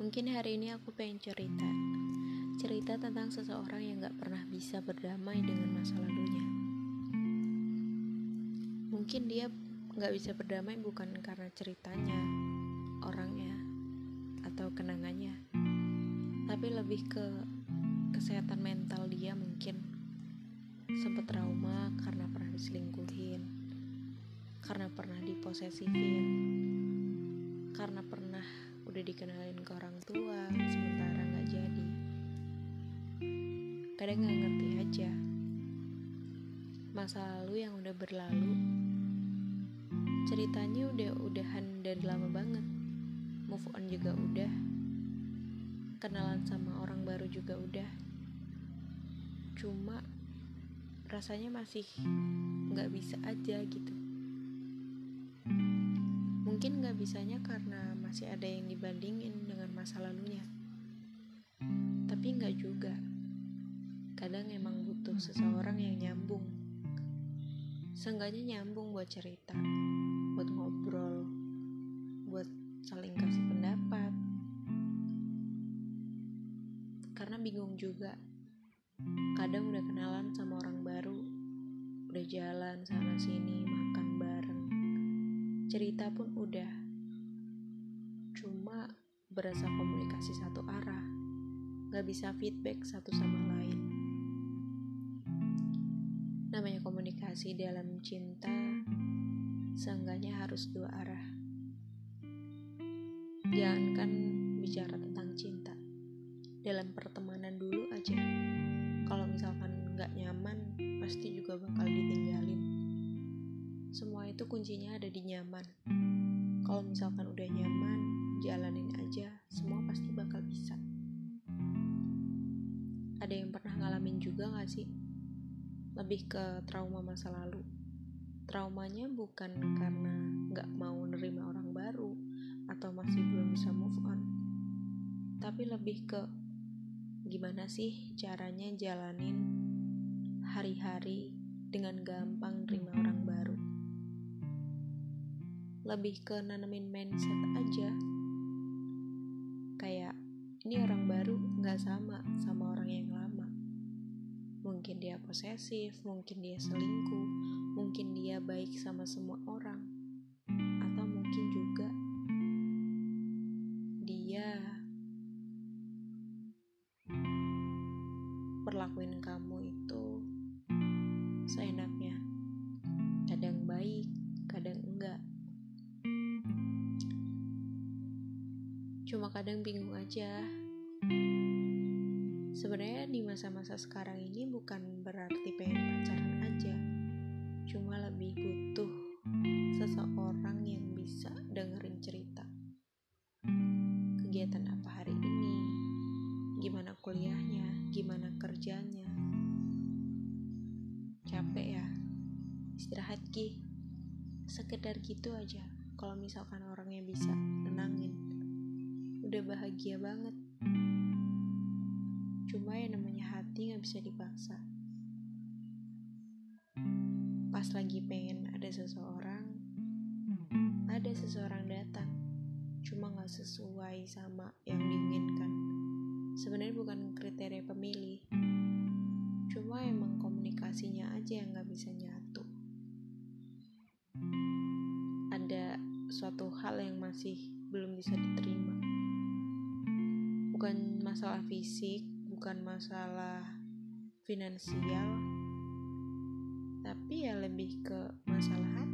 Mungkin hari ini aku pengen cerita. Cerita tentang seseorang yang gak pernah bisa berdamai dengan masa lalunya. Mungkin dia gak bisa berdamai bukan karena ceritanya, orangnya, atau kenangannya. Tapi lebih ke kesehatan mental dia mungkin. Sempat trauma karena pernah diselingkuhin Karena pernah diposesifin Karena pernah udah dikenalin ke orang tua sementara nggak jadi. Kadang nggak ngerti aja. Masa lalu yang udah berlalu ceritanya udah udahan dari lama banget. Move on juga udah. Kenalan sama orang baru juga udah. Cuma rasanya masih nggak bisa aja gitu Mungkin gak bisanya karena masih ada yang dibandingin dengan masa lalunya. Tapi gak juga. Kadang emang butuh seseorang yang nyambung. Seenggaknya nyambung buat cerita, buat ngobrol, buat saling kasih pendapat. Karena bingung juga. Kadang udah kenalan sama orang baru, udah jalan sana sini, makan cerita pun udah. Cuma berasa komunikasi satu arah. Gak bisa feedback satu sama lain. Namanya komunikasi dalam cinta seenggaknya harus dua arah. Jangankan bicara tentang cinta. Dalam pertemanan dulu aja. Kalau misalkan gak nyaman pasti juga bakal ditinggalin semua itu kuncinya ada di nyaman. Kalau misalkan udah nyaman, jalanin aja, semua pasti bakal bisa. Ada yang pernah ngalamin juga gak sih? Lebih ke trauma masa lalu. Traumanya bukan karena gak mau nerima orang baru atau masih belum bisa move on. Tapi lebih ke gimana sih caranya jalanin hari-hari dengan gampang nerima orang baru lebih ke nanemin mindset aja. Kayak ini orang baru nggak sama sama orang yang lama. Mungkin dia posesif mungkin dia selingkuh mungkin dia baik sama semua orang. Atau mungkin juga dia perlakuin kamu itu seenaknya Cuma kadang bingung aja. Sebenarnya di masa-masa sekarang ini bukan berarti pengen pacaran aja. Cuma lebih butuh seseorang yang bisa dengerin cerita. Kegiatan apa hari ini? Gimana kuliahnya? Gimana kerjanya? Capek ya? Istirahat ki. Sekedar gitu aja. Kalau misalkan orangnya bisa nenangin udah bahagia banget. Cuma yang namanya hati gak bisa dipaksa. Pas lagi pengen ada seseorang, ada seseorang datang. Cuma gak sesuai sama yang diinginkan. Sebenarnya bukan kriteria pemilih. Cuma emang komunikasinya aja yang gak bisa nyatu. Ada suatu hal yang masih belum bisa diterima bukan masalah fisik, bukan masalah finansial, tapi ya lebih ke masalah